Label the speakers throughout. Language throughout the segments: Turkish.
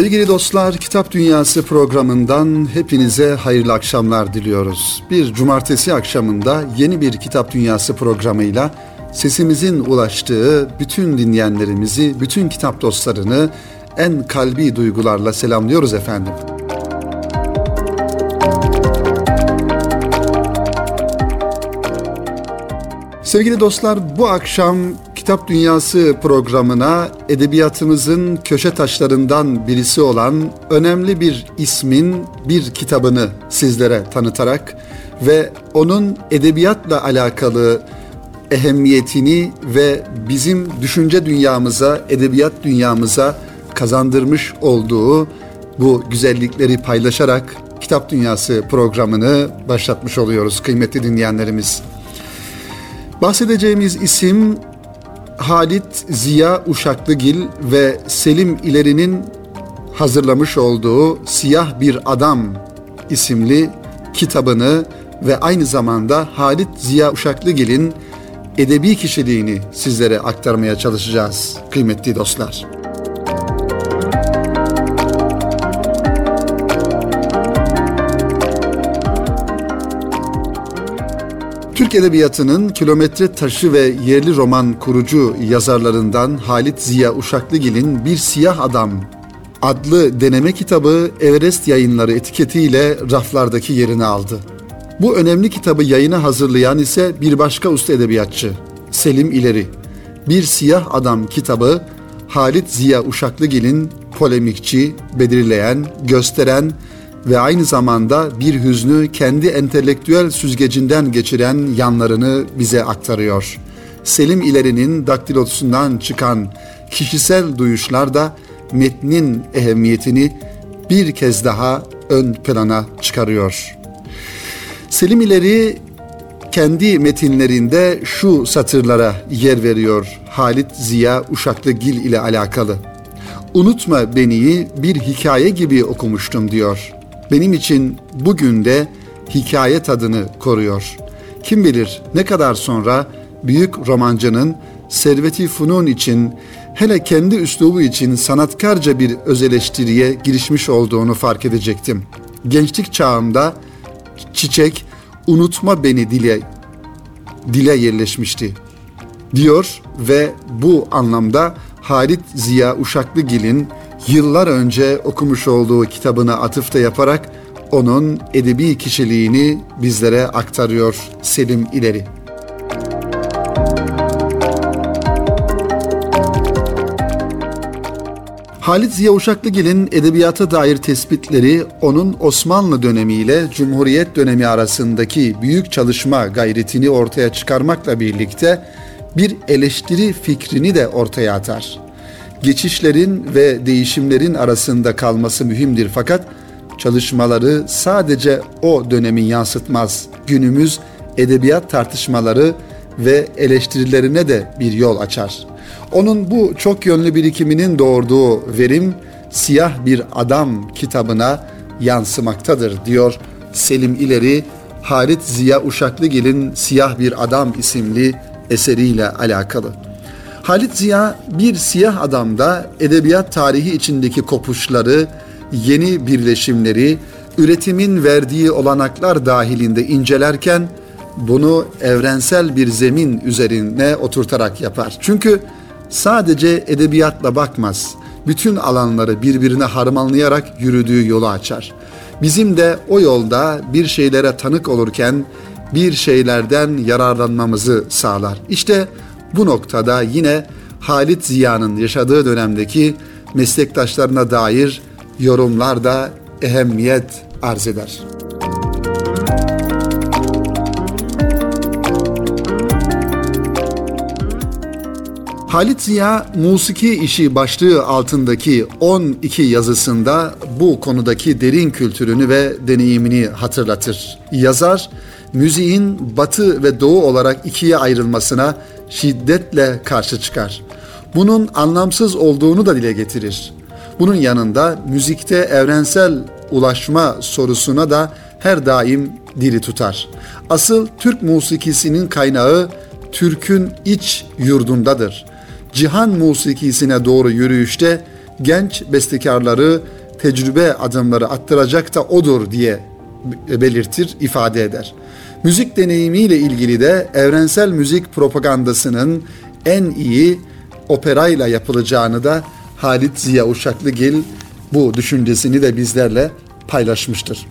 Speaker 1: Sevgili dostlar, Kitap Dünyası programından hepinize hayırlı akşamlar diliyoruz. Bir cumartesi akşamında yeni bir Kitap Dünyası programıyla sesimizin ulaştığı bütün dinleyenlerimizi, bütün kitap dostlarını en kalbi duygularla selamlıyoruz efendim. Sevgili dostlar, bu akşam Kitap Dünyası programına edebiyatımızın köşe taşlarından birisi olan önemli bir ismin bir kitabını sizlere tanıtarak ve onun edebiyatla alakalı ehemmiyetini ve bizim düşünce dünyamıza, edebiyat dünyamıza kazandırmış olduğu bu güzellikleri paylaşarak Kitap Dünyası programını başlatmış oluyoruz kıymetli dinleyenlerimiz. Bahsedeceğimiz isim Halit Ziya Uşaklıgil ve Selim İleri'nin hazırlamış olduğu Siyah Bir Adam isimli kitabını ve aynı zamanda Halit Ziya Uşaklıgil'in edebi kişiliğini sizlere aktarmaya çalışacağız kıymetli dostlar. Türk Edebiyatı'nın kilometre taşı ve yerli roman kurucu yazarlarından Halit Ziya Uşaklıgil'in Bir Siyah Adam adlı deneme kitabı Everest yayınları etiketiyle raflardaki yerini aldı. Bu önemli kitabı yayına hazırlayan ise bir başka usta edebiyatçı Selim İleri. Bir Siyah Adam kitabı Halit Ziya Uşaklıgil'in polemikçi, belirleyen, gösteren ve aynı zamanda bir hüznü kendi entelektüel süzgecinden geçiren yanlarını bize aktarıyor. Selim İleri'nin daktilosundan çıkan kişisel duyuşlar da metnin ehemmiyetini bir kez daha ön plana çıkarıyor. Selim İleri kendi metinlerinde şu satırlara yer veriyor Halit Ziya Uşaklıgil ile alakalı. Unutma beniyi bir hikaye gibi okumuştum diyor benim için bugün de hikaye tadını koruyor. Kim bilir ne kadar sonra büyük romancının Serveti Funun için hele kendi üslubu için sanatkarca bir özeleştiriye girişmiş olduğunu fark edecektim. Gençlik çağımda çiçek unutma beni dile dile yerleşmişti diyor ve bu anlamda Halit Ziya Uşaklıgil'in yıllar önce okumuş olduğu kitabına atıfta yaparak onun edebi kişiliğini bizlere aktarıyor Selim İleri. Halit Ziya Uşaklıgil'in edebiyata dair tespitleri onun Osmanlı dönemiyle Cumhuriyet dönemi arasındaki büyük çalışma gayretini ortaya çıkarmakla birlikte bir eleştiri fikrini de ortaya atar geçişlerin ve değişimlerin arasında kalması mühimdir fakat çalışmaları sadece o dönemin yansıtmaz. Günümüz edebiyat tartışmaları ve eleştirilerine de bir yol açar. Onun bu çok yönlü birikiminin doğurduğu verim Siyah Bir Adam kitabına yansımaktadır diyor Selim İleri Halit Ziya Uşaklıgil'in Siyah Bir Adam isimli eseriyle alakalı. Halit Ziya bir siyah adamda edebiyat tarihi içindeki kopuşları, yeni birleşimleri, üretimin verdiği olanaklar dahilinde incelerken bunu evrensel bir zemin üzerine oturtarak yapar. Çünkü sadece edebiyatla bakmaz. Bütün alanları birbirine harmanlayarak yürüdüğü yolu açar. Bizim de o yolda bir şeylere tanık olurken bir şeylerden yararlanmamızı sağlar. İşte bu noktada yine Halit Ziya'nın yaşadığı dönemdeki meslektaşlarına dair yorumlar da ehemmiyet arz eder. Halit Ziya musiki işi başlığı altındaki 12 yazısında bu konudaki derin kültürünü ve deneyimini hatırlatır. Yazar müziğin batı ve doğu olarak ikiye ayrılmasına şiddetle karşı çıkar. Bunun anlamsız olduğunu da dile getirir. Bunun yanında müzikte evrensel ulaşma sorusuna da her daim dili tutar. Asıl Türk musikisinin kaynağı Türk'ün iç yurdundadır. Cihan musikisine doğru yürüyüşte genç bestekarları tecrübe adımları attıracak da odur diye belirtir, ifade eder. Müzik deneyimiyle ilgili de evrensel müzik propagandasının en iyi operayla yapılacağını da Halit Ziya Uşaklıgil bu düşüncesini de bizlerle paylaşmıştır.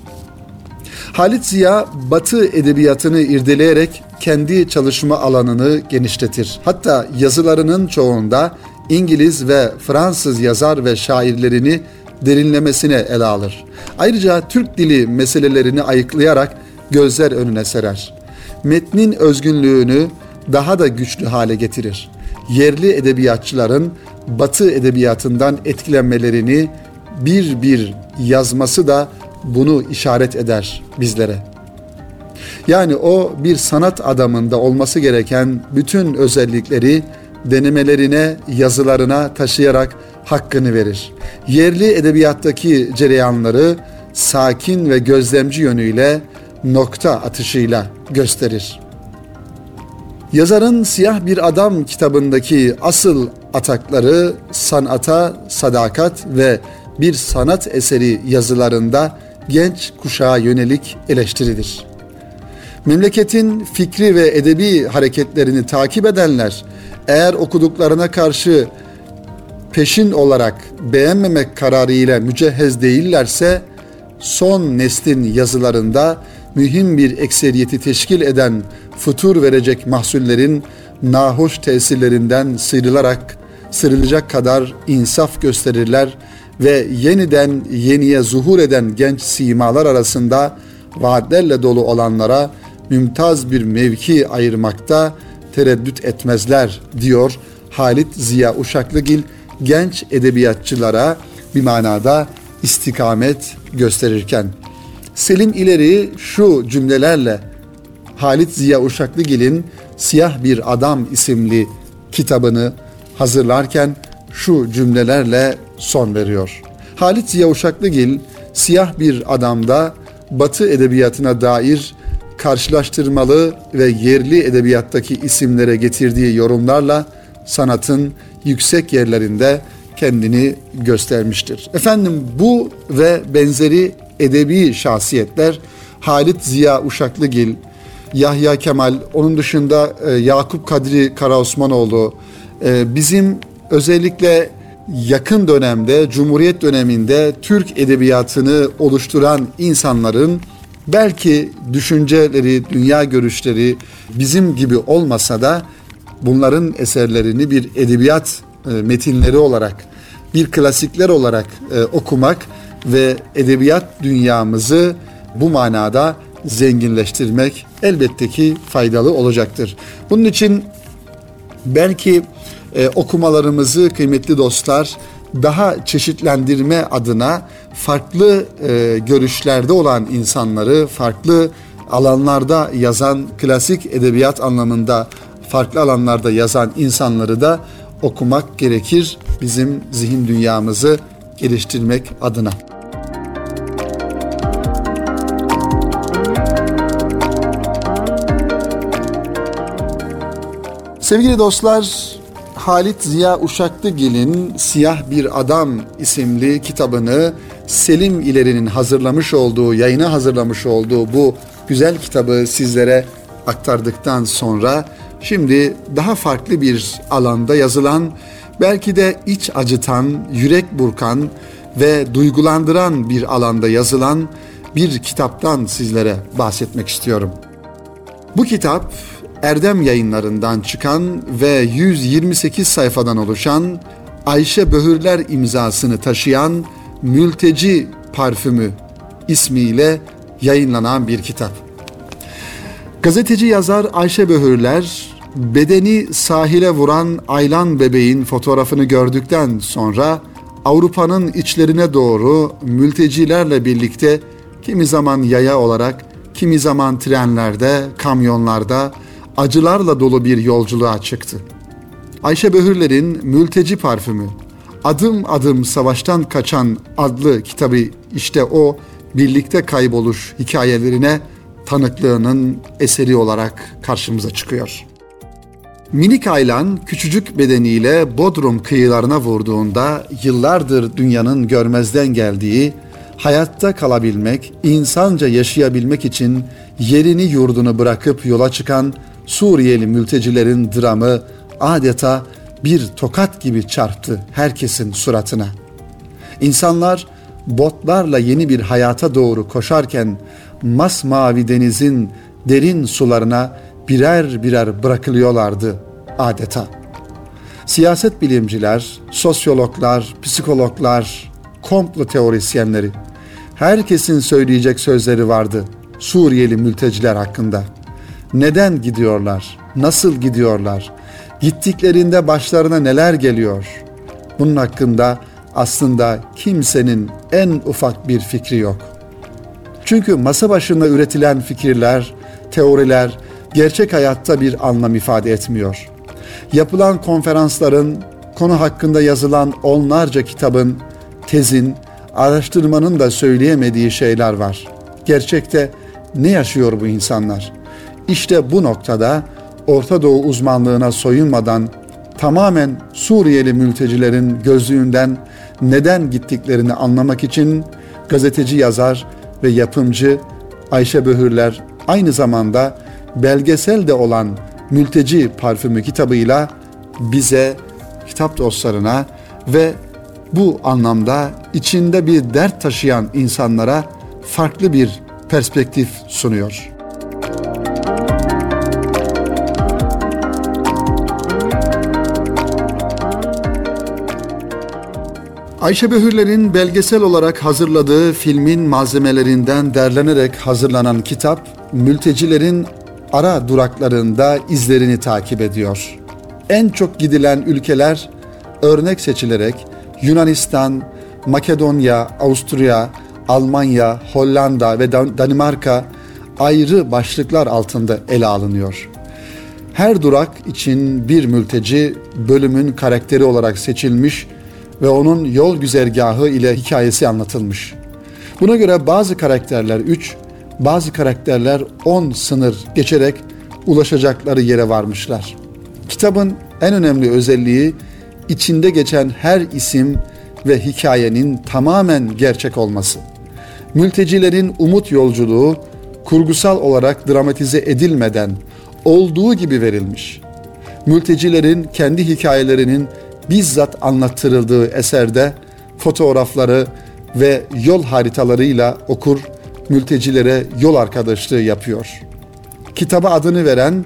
Speaker 1: Halit Ziya Batı edebiyatını irdeleyerek kendi çalışma alanını genişletir. Hatta yazılarının çoğunda İngiliz ve Fransız yazar ve şairlerini derinlemesine ele alır. Ayrıca Türk dili meselelerini ayıklayarak gözler önüne serer. Metnin özgünlüğünü daha da güçlü hale getirir. Yerli edebiyatçıların Batı edebiyatından etkilenmelerini bir bir yazması da bunu işaret eder bizlere. Yani o bir sanat adamında olması gereken bütün özellikleri denemelerine, yazılarına taşıyarak hakkını verir. Yerli edebiyattaki cereyanları sakin ve gözlemci yönüyle nokta atışıyla gösterir. Yazarın Siyah Bir Adam kitabındaki asıl atakları sanata, sadakat ve bir sanat eseri yazılarında genç kuşağa yönelik eleştiridir. Memleketin fikri ve edebi hareketlerini takip edenler eğer okuduklarına karşı peşin olarak beğenmemek kararıyla mücehhez değillerse son neslin yazılarında mühim bir ekseriyeti teşkil eden futur verecek mahsullerin nahoş tesirlerinden sıyrılarak sıyrılacak kadar insaf gösterirler ve yeniden yeniye zuhur eden genç simalar arasında vaatlerle dolu olanlara mümtaz bir mevki ayırmakta tereddüt etmezler diyor Halit Ziya Uşaklıgil genç edebiyatçılara bir manada istikamet gösterirken. Selim İleri şu cümlelerle Halit Ziya Uşaklıgil'in Siyah Bir Adam isimli kitabını hazırlarken şu cümlelerle son veriyor. Halit Ziya Uşaklıgil siyah bir adamda Batı edebiyatına dair karşılaştırmalı ve yerli edebiyattaki isimlere getirdiği yorumlarla sanatın yüksek yerlerinde kendini göstermiştir. Efendim bu ve benzeri edebi şahsiyetler Halit Ziya Uşaklıgil, Yahya Kemal, onun dışında e, Yakup Kadri Karaosmanoğlu, e, bizim özellikle yakın dönemde, Cumhuriyet döneminde Türk edebiyatını oluşturan insanların belki düşünceleri, dünya görüşleri bizim gibi olmasa da bunların eserlerini bir edebiyat e, metinleri olarak, bir klasikler olarak e, okumak ve edebiyat dünyamızı bu manada zenginleştirmek elbette ki faydalı olacaktır. Bunun için belki e, okumalarımızı kıymetli dostlar daha çeşitlendirme adına farklı e, görüşlerde olan insanları, farklı alanlarda yazan, klasik edebiyat anlamında farklı alanlarda yazan insanları da okumak gerekir bizim zihin dünyamızı geliştirmek adına. Sevgili dostlar, Halit Ziya Uşaklıgil'in Siyah Bir Adam isimli kitabını Selim İleri'nin hazırlamış olduğu, yayına hazırlamış olduğu bu güzel kitabı sizlere aktardıktan sonra şimdi daha farklı bir alanda yazılan, belki de iç acıtan, yürek burkan ve duygulandıran bir alanda yazılan bir kitaptan sizlere bahsetmek istiyorum. Bu kitap Erdem yayınlarından çıkan ve 128 sayfadan oluşan Ayşe Böhürler imzasını taşıyan Mülteci Parfümü ismiyle yayınlanan bir kitap. Gazeteci yazar Ayşe Böhürler bedeni sahile vuran Aylan bebeğin fotoğrafını gördükten sonra Avrupa'nın içlerine doğru mültecilerle birlikte kimi zaman yaya olarak, kimi zaman trenlerde, kamyonlarda, acılarla dolu bir yolculuğa çıktı. Ayşe Böhürler'in Mülteci Parfümü, Adım Adım Savaştan Kaçan adlı kitabı işte o birlikte kayboluş hikayelerine tanıklığının eseri olarak karşımıza çıkıyor. Minik Aylan küçücük bedeniyle Bodrum kıyılarına vurduğunda yıllardır dünyanın görmezden geldiği, hayatta kalabilmek, insanca yaşayabilmek için yerini yurdunu bırakıp yola çıkan Suriyeli mültecilerin dramı adeta bir tokat gibi çarptı herkesin suratına. İnsanlar botlarla yeni bir hayata doğru koşarken masmavi denizin derin sularına birer birer bırakılıyorlardı adeta. Siyaset bilimciler, sosyologlar, psikologlar, komplo teorisyenleri herkesin söyleyecek sözleri vardı Suriyeli mülteciler hakkında. Neden gidiyorlar? Nasıl gidiyorlar? Gittiklerinde başlarına neler geliyor? Bunun hakkında aslında kimsenin en ufak bir fikri yok. Çünkü masa başında üretilen fikirler, teoriler gerçek hayatta bir anlam ifade etmiyor. Yapılan konferansların, konu hakkında yazılan onlarca kitabın, tezin, araştırmanın da söyleyemediği şeyler var. Gerçekte ne yaşıyor bu insanlar? İşte bu noktada Orta Doğu uzmanlığına soyunmadan tamamen Suriyeli mültecilerin gözlüğünden neden gittiklerini anlamak için gazeteci yazar ve yapımcı Ayşe Böhürler aynı zamanda belgesel de olan Mülteci Parfümü kitabıyla bize, kitap dostlarına ve bu anlamda içinde bir dert taşıyan insanlara farklı bir perspektif sunuyor. Ayşe Behürler'in belgesel olarak hazırladığı filmin malzemelerinden derlenerek hazırlanan kitap, mültecilerin ara duraklarında izlerini takip ediyor. En çok gidilen ülkeler örnek seçilerek Yunanistan, Makedonya, Avusturya, Almanya, Hollanda ve Danimarka ayrı başlıklar altında ele alınıyor. Her durak için bir mülteci bölümün karakteri olarak seçilmiş ve onun yol güzergahı ile hikayesi anlatılmış. Buna göre bazı karakterler 3, bazı karakterler 10 sınır geçerek ulaşacakları yere varmışlar. Kitabın en önemli özelliği içinde geçen her isim ve hikayenin tamamen gerçek olması. Mültecilerin umut yolculuğu kurgusal olarak dramatize edilmeden olduğu gibi verilmiş. Mültecilerin kendi hikayelerinin bizzat anlattırıldığı eserde fotoğrafları ve yol haritalarıyla okur mültecilere yol arkadaşlığı yapıyor. Kitaba adını veren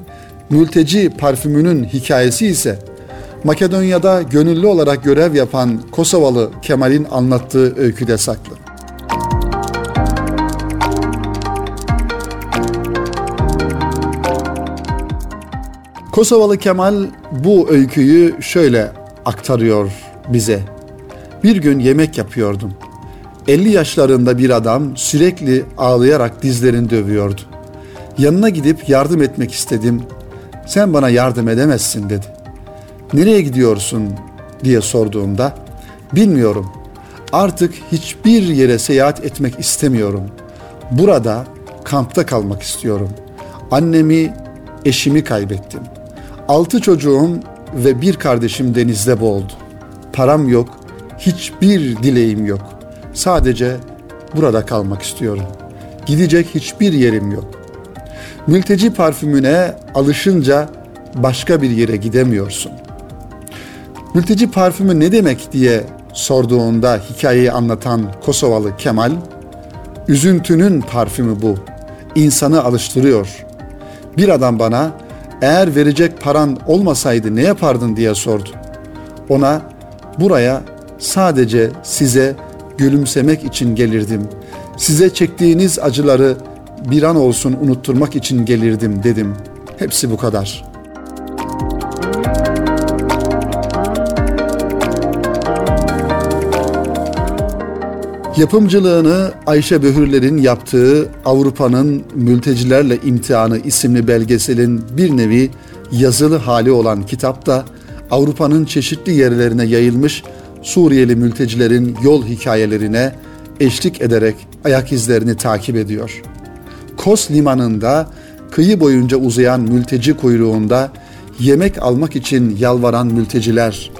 Speaker 1: mülteci parfümünün hikayesi ise Makedonya'da gönüllü olarak görev yapan Kosovalı Kemal'in anlattığı öyküde saklı. Kosovalı Kemal bu öyküyü şöyle aktarıyor bize. Bir gün yemek yapıyordum. 50 yaşlarında bir adam sürekli ağlayarak dizlerini dövüyordu. Yanına gidip yardım etmek istedim. Sen bana yardım edemezsin dedi. Nereye gidiyorsun diye sorduğumda bilmiyorum. Artık hiçbir yere seyahat etmek istemiyorum. Burada kampta kalmak istiyorum. Annemi, eşimi kaybettim. Altı çocuğum ve bir kardeşim denizde boğuldu. Param yok, hiçbir dileğim yok. Sadece burada kalmak istiyorum. Gidecek hiçbir yerim yok. Mülteci parfümüne alışınca başka bir yere gidemiyorsun. Mülteci parfümü ne demek diye sorduğunda hikayeyi anlatan Kosovalı Kemal, üzüntünün parfümü bu. İnsanı alıştırıyor. Bir adam bana eğer verecek paran olmasaydı ne yapardın diye sordu. Ona buraya sadece size gülümsemek için gelirdim. Size çektiğiniz acıları bir an olsun unutturmak için gelirdim dedim. Hepsi bu kadar.'' Yapımcılığını Ayşe Böhürler'in yaptığı Avrupa'nın Mültecilerle İmtihanı isimli belgeselin bir nevi yazılı hali olan kitapta Avrupa'nın çeşitli yerlerine yayılmış Suriyeli mültecilerin yol hikayelerine eşlik ederek ayak izlerini takip ediyor. Kos limanında kıyı boyunca uzayan mülteci kuyruğunda yemek almak için yalvaran mülteciler,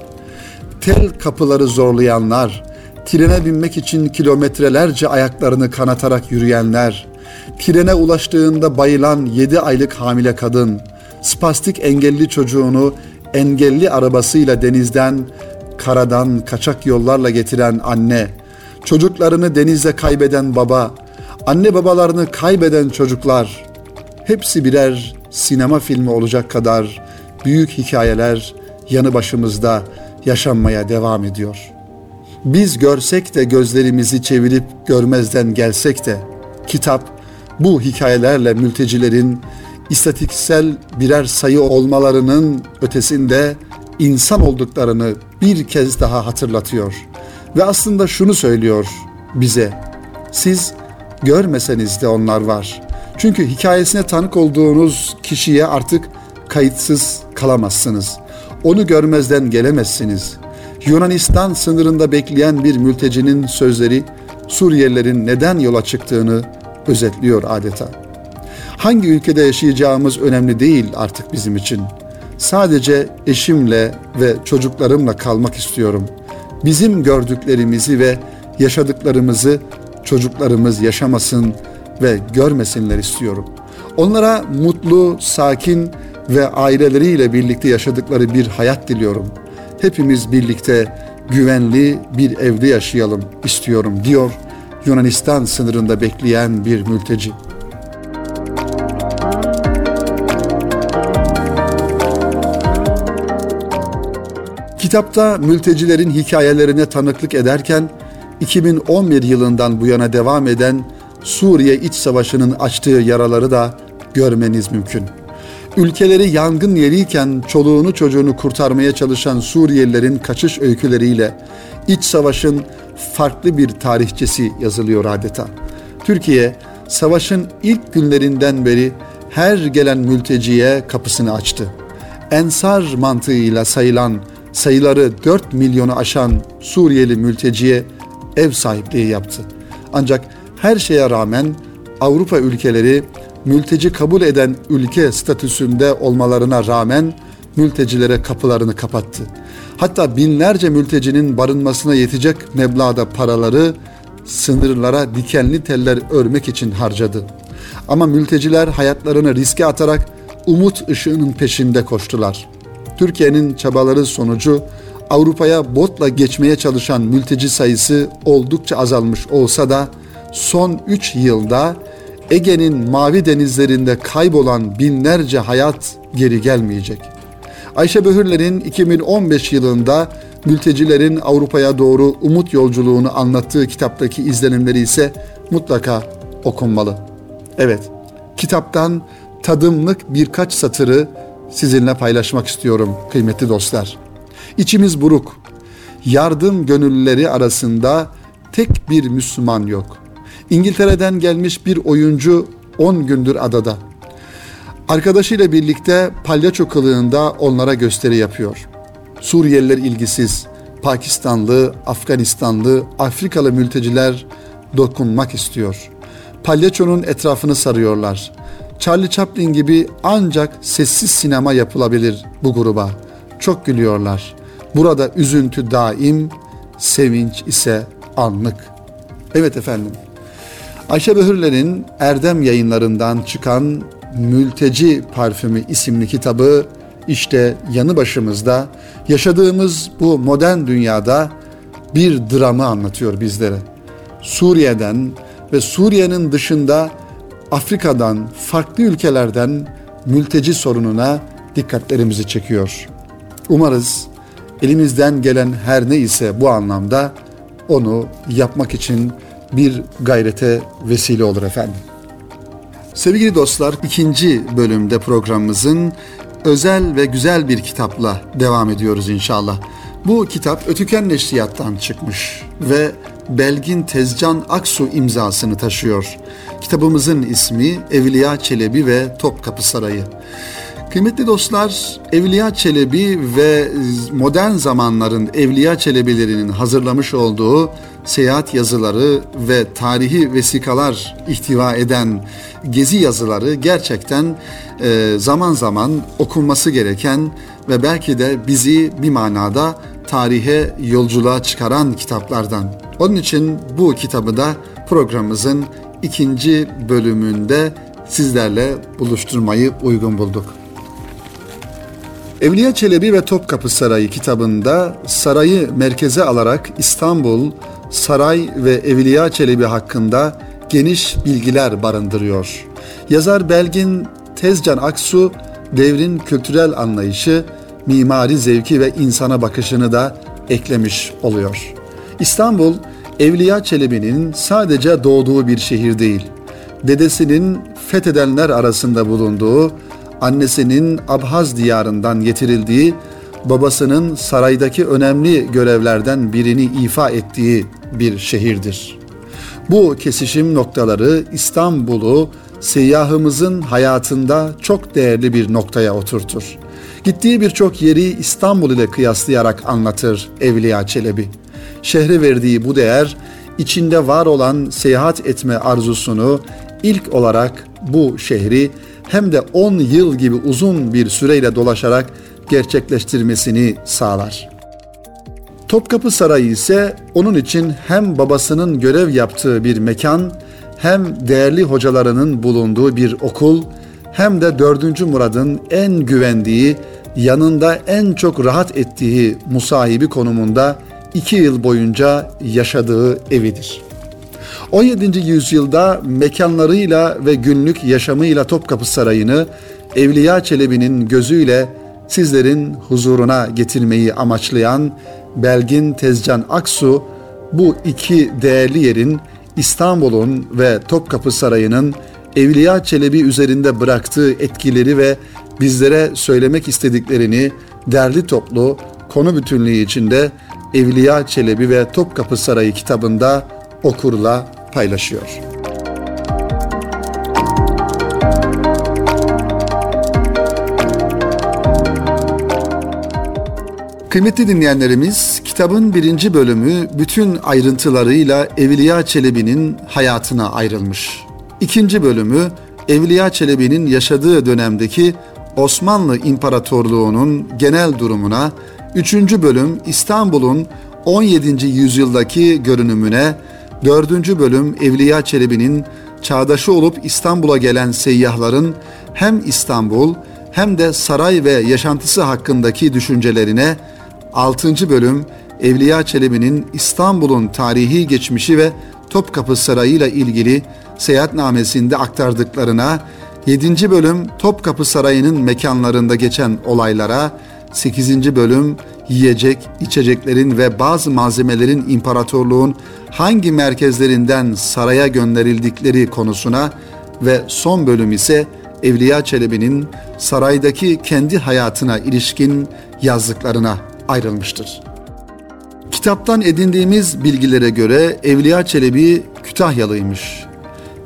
Speaker 1: tel kapıları zorlayanlar, trene binmek için kilometrelerce ayaklarını kanatarak yürüyenler, trene ulaştığında bayılan yedi aylık hamile kadın, spastik engelli çocuğunu engelli arabasıyla denizden, karadan kaçak yollarla getiren anne, çocuklarını denizde kaybeden baba, anne babalarını kaybeden çocuklar, hepsi birer sinema filmi olacak kadar büyük hikayeler yanı başımızda yaşanmaya devam ediyor. Biz görsek de gözlerimizi çevirip görmezden gelsek de kitap bu hikayelerle mültecilerin istatistiksel birer sayı olmalarının ötesinde insan olduklarını bir kez daha hatırlatıyor. Ve aslında şunu söylüyor bize. Siz görmeseniz de onlar var. Çünkü hikayesine tanık olduğunuz kişiye artık kayıtsız kalamazsınız. Onu görmezden gelemezsiniz. Yunanistan sınırında bekleyen bir mültecinin sözleri Suriyelilerin neden yola çıktığını özetliyor adeta. Hangi ülkede yaşayacağımız önemli değil artık bizim için. Sadece eşimle ve çocuklarımla kalmak istiyorum. Bizim gördüklerimizi ve yaşadıklarımızı çocuklarımız yaşamasın ve görmesinler istiyorum. Onlara mutlu, sakin ve aileleriyle birlikte yaşadıkları bir hayat diliyorum. Hepimiz birlikte güvenli bir evde yaşayalım istiyorum diyor Yunanistan sınırında bekleyen bir mülteci. Kitapta mültecilerin hikayelerine tanıklık ederken 2011 yılından bu yana devam eden Suriye iç savaşının açtığı yaraları da görmeniz mümkün. Ülkeleri yangın yeriyken çoluğunu çocuğunu kurtarmaya çalışan Suriyelilerin kaçış öyküleriyle iç savaşın farklı bir tarihçesi yazılıyor adeta. Türkiye savaşın ilk günlerinden beri her gelen mülteciye kapısını açtı. Ensar mantığıyla sayılan sayıları 4 milyonu aşan Suriyeli mülteciye ev sahipliği yaptı. Ancak her şeye rağmen Avrupa ülkeleri mülteci kabul eden ülke statüsünde olmalarına rağmen mültecilere kapılarını kapattı. Hatta binlerce mültecinin barınmasına yetecek meblağda paraları sınırlara dikenli teller örmek için harcadı. Ama mülteciler hayatlarını riske atarak umut ışığının peşinde koştular. Türkiye'nin çabaları sonucu Avrupa'ya botla geçmeye çalışan mülteci sayısı oldukça azalmış olsa da son 3 yılda Ege'nin mavi denizlerinde kaybolan binlerce hayat geri gelmeyecek. Ayşe Böhürler'in 2015 yılında mültecilerin Avrupa'ya doğru umut yolculuğunu anlattığı kitaptaki izlenimleri ise mutlaka okunmalı. Evet, kitaptan tadımlık birkaç satırı sizinle paylaşmak istiyorum kıymetli dostlar. İçimiz buruk. Yardım gönüllüleri arasında tek bir Müslüman yok. İngiltere'den gelmiş bir oyuncu 10 gündür adada. Arkadaşıyla birlikte palyaço kılığında onlara gösteri yapıyor. Suriyeliler ilgisiz, Pakistanlı, Afganistanlı, Afrikalı mülteciler dokunmak istiyor. Palyaçonun etrafını sarıyorlar. Charlie Chaplin gibi ancak sessiz sinema yapılabilir bu gruba. Çok gülüyorlar. Burada üzüntü daim, sevinç ise anlık. Evet efendim. Ayşe Böhürler'in Erdem yayınlarından çıkan Mülteci Parfümü isimli kitabı işte yanı başımızda yaşadığımız bu modern dünyada bir dramı anlatıyor bizlere. Suriye'den ve Suriye'nin dışında Afrika'dan, farklı ülkelerden mülteci sorununa dikkatlerimizi çekiyor. Umarız elimizden gelen her ne ise bu anlamda onu yapmak için bir gayrete vesile olur efendim. Sevgili dostlar, ikinci bölümde programımızın özel ve güzel bir kitapla devam ediyoruz inşallah. Bu kitap Ötüken Neşriyat'tan çıkmış ve Belgin Tezcan Aksu imzasını taşıyor. Kitabımızın ismi Evliya Çelebi ve Topkapı Sarayı. Kıymetli dostlar, Evliya Çelebi ve modern zamanların Evliya Çelebilerinin hazırlamış olduğu seyahat yazıları ve tarihi vesikalar ihtiva eden gezi yazıları gerçekten e, zaman zaman okunması gereken ve belki de bizi bir manada tarihe yolculuğa çıkaran kitaplardan. Onun için bu kitabı da programımızın ikinci bölümünde sizlerle buluşturmayı uygun bulduk. Evliya Çelebi ve Topkapı Sarayı kitabında sarayı merkeze alarak İstanbul, saray ve Evliya Çelebi hakkında geniş bilgiler barındırıyor. Yazar Belgin Tezcan Aksu devrin kültürel anlayışı, mimari zevki ve insana bakışını da eklemiş oluyor. İstanbul, Evliya Çelebi'nin sadece doğduğu bir şehir değil, dedesinin fethedenler arasında bulunduğu, annesinin Abhaz diyarından getirildiği, babasının saraydaki önemli görevlerden birini ifa ettiği bir şehirdir. Bu kesişim noktaları İstanbul'u seyyahımızın hayatında çok değerli bir noktaya oturtur. Gittiği birçok yeri İstanbul ile kıyaslayarak anlatır Evliya Çelebi. Şehre verdiği bu değer içinde var olan seyahat etme arzusunu ilk olarak bu şehri hem de 10 yıl gibi uzun bir süreyle dolaşarak gerçekleştirmesini sağlar. Topkapı Sarayı ise onun için hem babasının görev yaptığı bir mekan, hem değerli hocalarının bulunduğu bir okul, hem de 4. Murad'ın en güvendiği, yanında en çok rahat ettiği musahibi konumunda iki yıl boyunca yaşadığı evidir. 17. yüzyılda mekanlarıyla ve günlük yaşamıyla Topkapı Sarayı'nı Evliya Çelebi'nin gözüyle sizlerin huzuruna getirmeyi amaçlayan Belgin Tezcan Aksu bu iki değerli yerin İstanbul'un ve Topkapı Sarayı'nın Evliya Çelebi üzerinde bıraktığı etkileri ve bizlere söylemek istediklerini derli toplu konu bütünlüğü içinde Evliya Çelebi ve Topkapı Sarayı kitabında okurla paylaşıyor. Kıymetli dinleyenlerimiz, kitabın birinci bölümü bütün ayrıntılarıyla Evliya Çelebi'nin hayatına ayrılmış. İkinci bölümü Evliya Çelebi'nin yaşadığı dönemdeki Osmanlı İmparatorluğu'nun genel durumuna, üçüncü bölüm İstanbul'un 17. yüzyıldaki görünümüne, dördüncü bölüm Evliya Çelebi'nin çağdaşı olup İstanbul'a gelen seyyahların hem İstanbul hem de saray ve yaşantısı hakkındaki düşüncelerine 6. bölüm Evliya Çelebi'nin İstanbul'un tarihi geçmişi ve Topkapı Sarayı ile ilgili seyahatnamesinde aktardıklarına, 7. bölüm Topkapı Sarayı'nın mekanlarında geçen olaylara, 8. bölüm yiyecek, içeceklerin ve bazı malzemelerin imparatorluğun hangi merkezlerinden saraya gönderildikleri konusuna ve son bölüm ise Evliya Çelebi'nin saraydaki kendi hayatına ilişkin yazdıklarına ayrılmıştır. Kitaptan edindiğimiz bilgilere göre Evliya Çelebi Kütahyalıymış.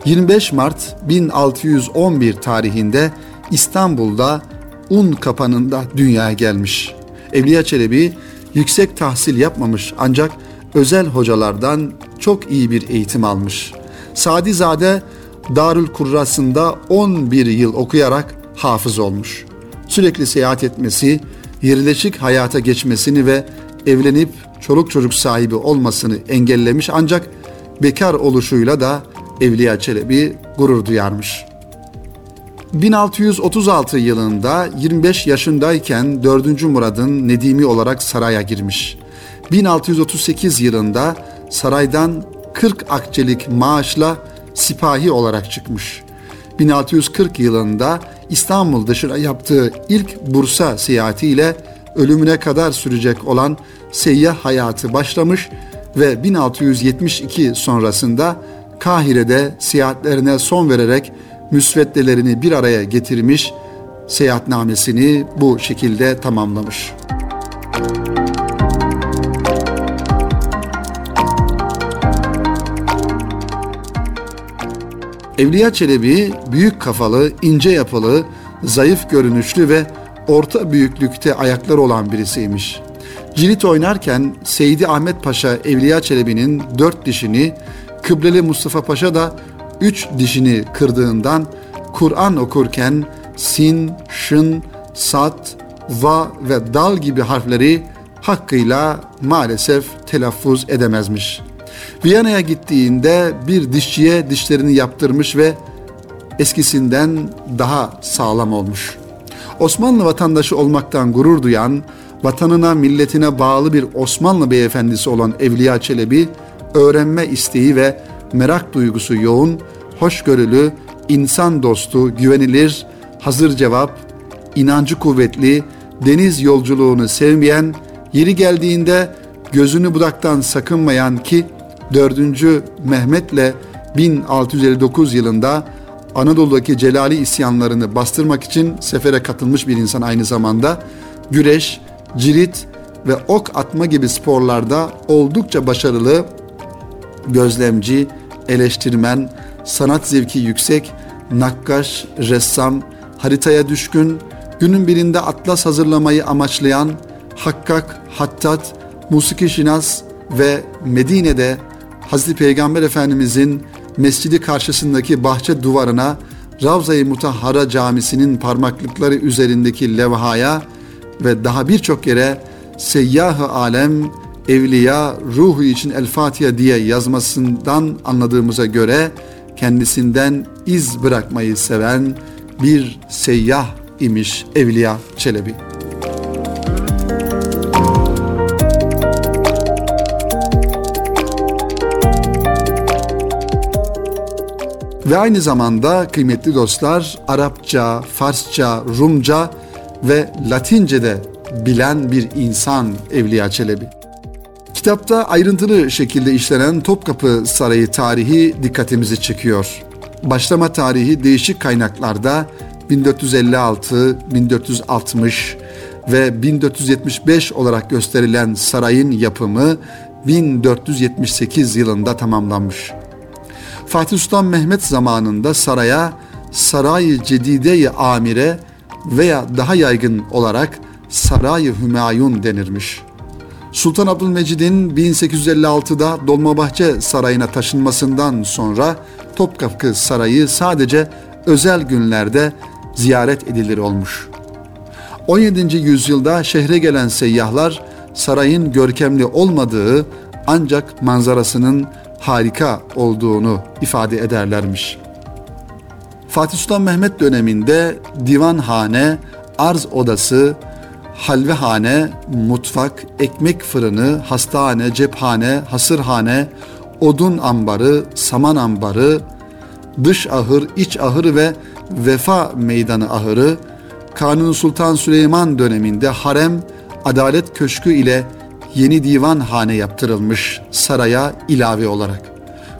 Speaker 1: 25 Mart 1611 tarihinde İstanbul'da un kapanında dünyaya gelmiş. Evliya Çelebi yüksek tahsil yapmamış ancak özel hocalardan çok iyi bir eğitim almış. Sadizade Darül Kurrası'nda 11 yıl okuyarak hafız olmuş. Sürekli seyahat etmesi, yerleşik hayata geçmesini ve evlenip çoluk çocuk sahibi olmasını engellemiş ancak bekar oluşuyla da Evliya Çelebi gurur duyarmış. 1636 yılında 25 yaşındayken 4. Murad'ın Nedimi olarak saraya girmiş. 1638 yılında saraydan 40 akçelik maaşla sipahi olarak çıkmış. 1640 yılında İstanbul dışına yaptığı ilk Bursa seyahatiyle ölümüne kadar sürecek olan seyyah hayatı başlamış ve 1672 sonrasında Kahire'de seyahatlerine son vererek müsveddelerini bir araya getirmiş, seyahatnamesini bu şekilde tamamlamış. Evliya Çelebi büyük kafalı, ince yapılı, zayıf görünüşlü ve orta büyüklükte ayaklar olan birisiymiş. Cirit oynarken Seydi Ahmet Paşa Evliya Çelebi'nin dört dişini, Kıbleli Mustafa Paşa da üç dişini kırdığından Kur'an okurken sin, şın, sat, va ve dal gibi harfleri hakkıyla maalesef telaffuz edemezmiş. Viyana'ya gittiğinde bir dişçiye dişlerini yaptırmış ve eskisinden daha sağlam olmuş. Osmanlı vatandaşı olmaktan gurur duyan, vatanına milletine bağlı bir Osmanlı beyefendisi olan Evliya Çelebi, öğrenme isteği ve merak duygusu yoğun, hoşgörülü, insan dostu, güvenilir, hazır cevap, inancı kuvvetli, deniz yolculuğunu sevmeyen, yeri geldiğinde gözünü budaktan sakınmayan ki 4. Mehmet'le 1659 yılında Anadolu'daki Celali isyanlarını bastırmak için sefere katılmış bir insan aynı zamanda güreş, cirit ve ok atma gibi sporlarda oldukça başarılı, gözlemci, eleştirmen, sanat zevki yüksek, nakkaş, ressam, haritaya düşkün, günün birinde atlas hazırlamayı amaçlayan Hakkak, Hattat, Musiki Şinas ve Medine'de Hazreti Peygamber Efendimizin mescidi karşısındaki bahçe duvarına Ravza-i Mutahhara Camisi'nin parmaklıkları üzerindeki levhaya ve daha birçok yere Seyyah-ı Alem Evliya ruhu için El Fatiha diye yazmasından anladığımıza göre kendisinden iz bırakmayı seven bir seyyah imiş Evliya Çelebi. Ve aynı zamanda kıymetli dostlar Arapça, Farsça, Rumca ve Latince de bilen bir insan Evliya Çelebi. Kitapta ayrıntılı şekilde işlenen Topkapı Sarayı tarihi dikkatimizi çekiyor. Başlama tarihi değişik kaynaklarda 1456, 1460 ve 1475 olarak gösterilen sarayın yapımı 1478 yılında tamamlanmış. Fatih Sultan Mehmet zamanında saraya Saray-ı Cedide-i Amire veya daha yaygın olarak Saray-ı Hümayun denirmiş. Sultan Abdülmecid'in 1856'da Dolmabahçe Sarayı'na taşınmasından sonra Topkapı Sarayı sadece özel günlerde ziyaret edilir olmuş. 17. yüzyılda şehre gelen seyyahlar sarayın görkemli olmadığı ancak manzarasının harika olduğunu ifade ederlermiş. Fatih Sultan Mehmet döneminde divanhane, arz odası, halvehane, mutfak, ekmek fırını, hastane, cephane, hasırhane, odun ambarı, saman ambarı, dış ahır, iç ahır ve vefa meydanı ahırı, Kanuni Sultan Süleyman döneminde harem, adalet köşkü ile yeni divan hane yaptırılmış saraya ilave olarak.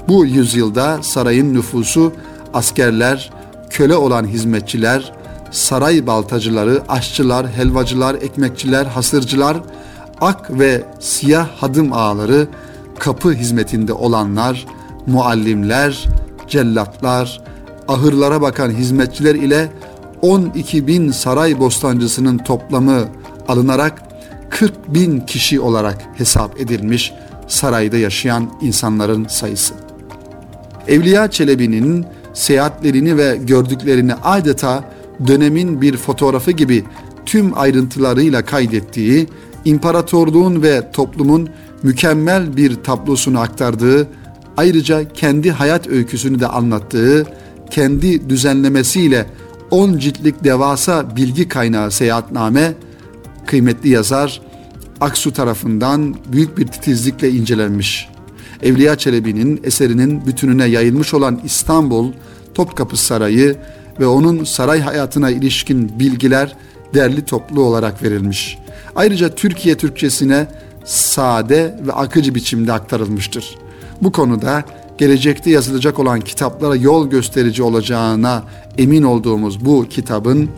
Speaker 1: Bu yüzyılda sarayın nüfusu askerler, köle olan hizmetçiler, saray baltacıları, aşçılar, helvacılar, ekmekçiler, hasırcılar, ak ve siyah hadım ağaları, kapı hizmetinde olanlar, muallimler, cellatlar, ahırlara bakan hizmetçiler ile 12 bin saray bostancısının toplamı alınarak 40 bin kişi olarak hesap edilmiş sarayda yaşayan insanların sayısı. Evliya Çelebi'nin seyahatlerini ve gördüklerini adeta dönemin bir fotoğrafı gibi tüm ayrıntılarıyla kaydettiği, imparatorluğun ve toplumun mükemmel bir tablosunu aktardığı, ayrıca kendi hayat öyküsünü de anlattığı, kendi düzenlemesiyle 10 ciltlik devasa bilgi kaynağı seyahatname, kıymetli yazar Aksu tarafından büyük bir titizlikle incelenmiş. Evliya Çelebi'nin eserinin bütününe yayılmış olan İstanbul, Topkapı Sarayı ve onun saray hayatına ilişkin bilgiler derli toplu olarak verilmiş. Ayrıca Türkiye Türkçesine sade ve akıcı biçimde aktarılmıştır. Bu konuda gelecekte yazılacak olan kitaplara yol gösterici olacağına emin olduğumuz bu kitabın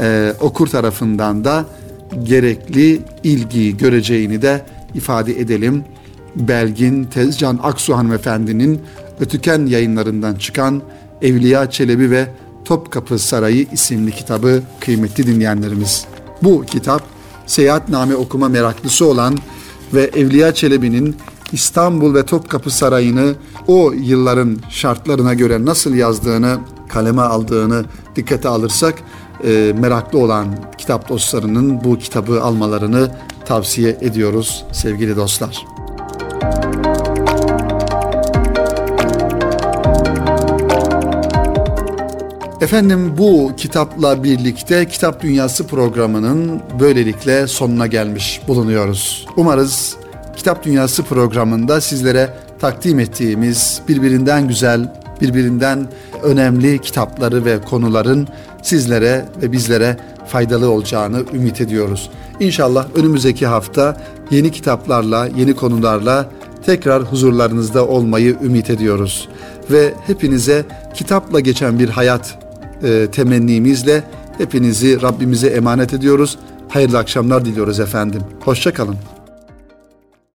Speaker 1: e, okur tarafından da gerekli ilgiyi göreceğini de ifade edelim. Belgin Tezcan Aksu hanımefendinin Ötüken yayınlarından çıkan Evliya Çelebi ve Topkapı Sarayı isimli kitabı kıymetli dinleyenlerimiz. Bu kitap seyahatname okuma meraklısı olan ve Evliya Çelebi'nin İstanbul ve Topkapı Sarayı'nı o yılların şartlarına göre nasıl yazdığını, kaleme aldığını dikkate alırsak e, meraklı olan kitap dostlarının bu kitabı almalarını tavsiye ediyoruz sevgili dostlar. Efendim bu kitapla birlikte Kitap Dünyası programının böylelikle sonuna gelmiş bulunuyoruz. Umarız Kitap Dünyası programında sizlere takdim ettiğimiz birbirinden güzel, birbirinden önemli kitapları ve konuların sizlere ve bizlere faydalı olacağını ümit ediyoruz. İnşallah önümüzdeki hafta yeni kitaplarla, yeni konularla tekrar huzurlarınızda olmayı ümit ediyoruz. Ve hepinize kitapla geçen bir hayat e, temennimizle hepinizi Rabbimize emanet ediyoruz. Hayırlı akşamlar diliyoruz efendim. Hoşçakalın.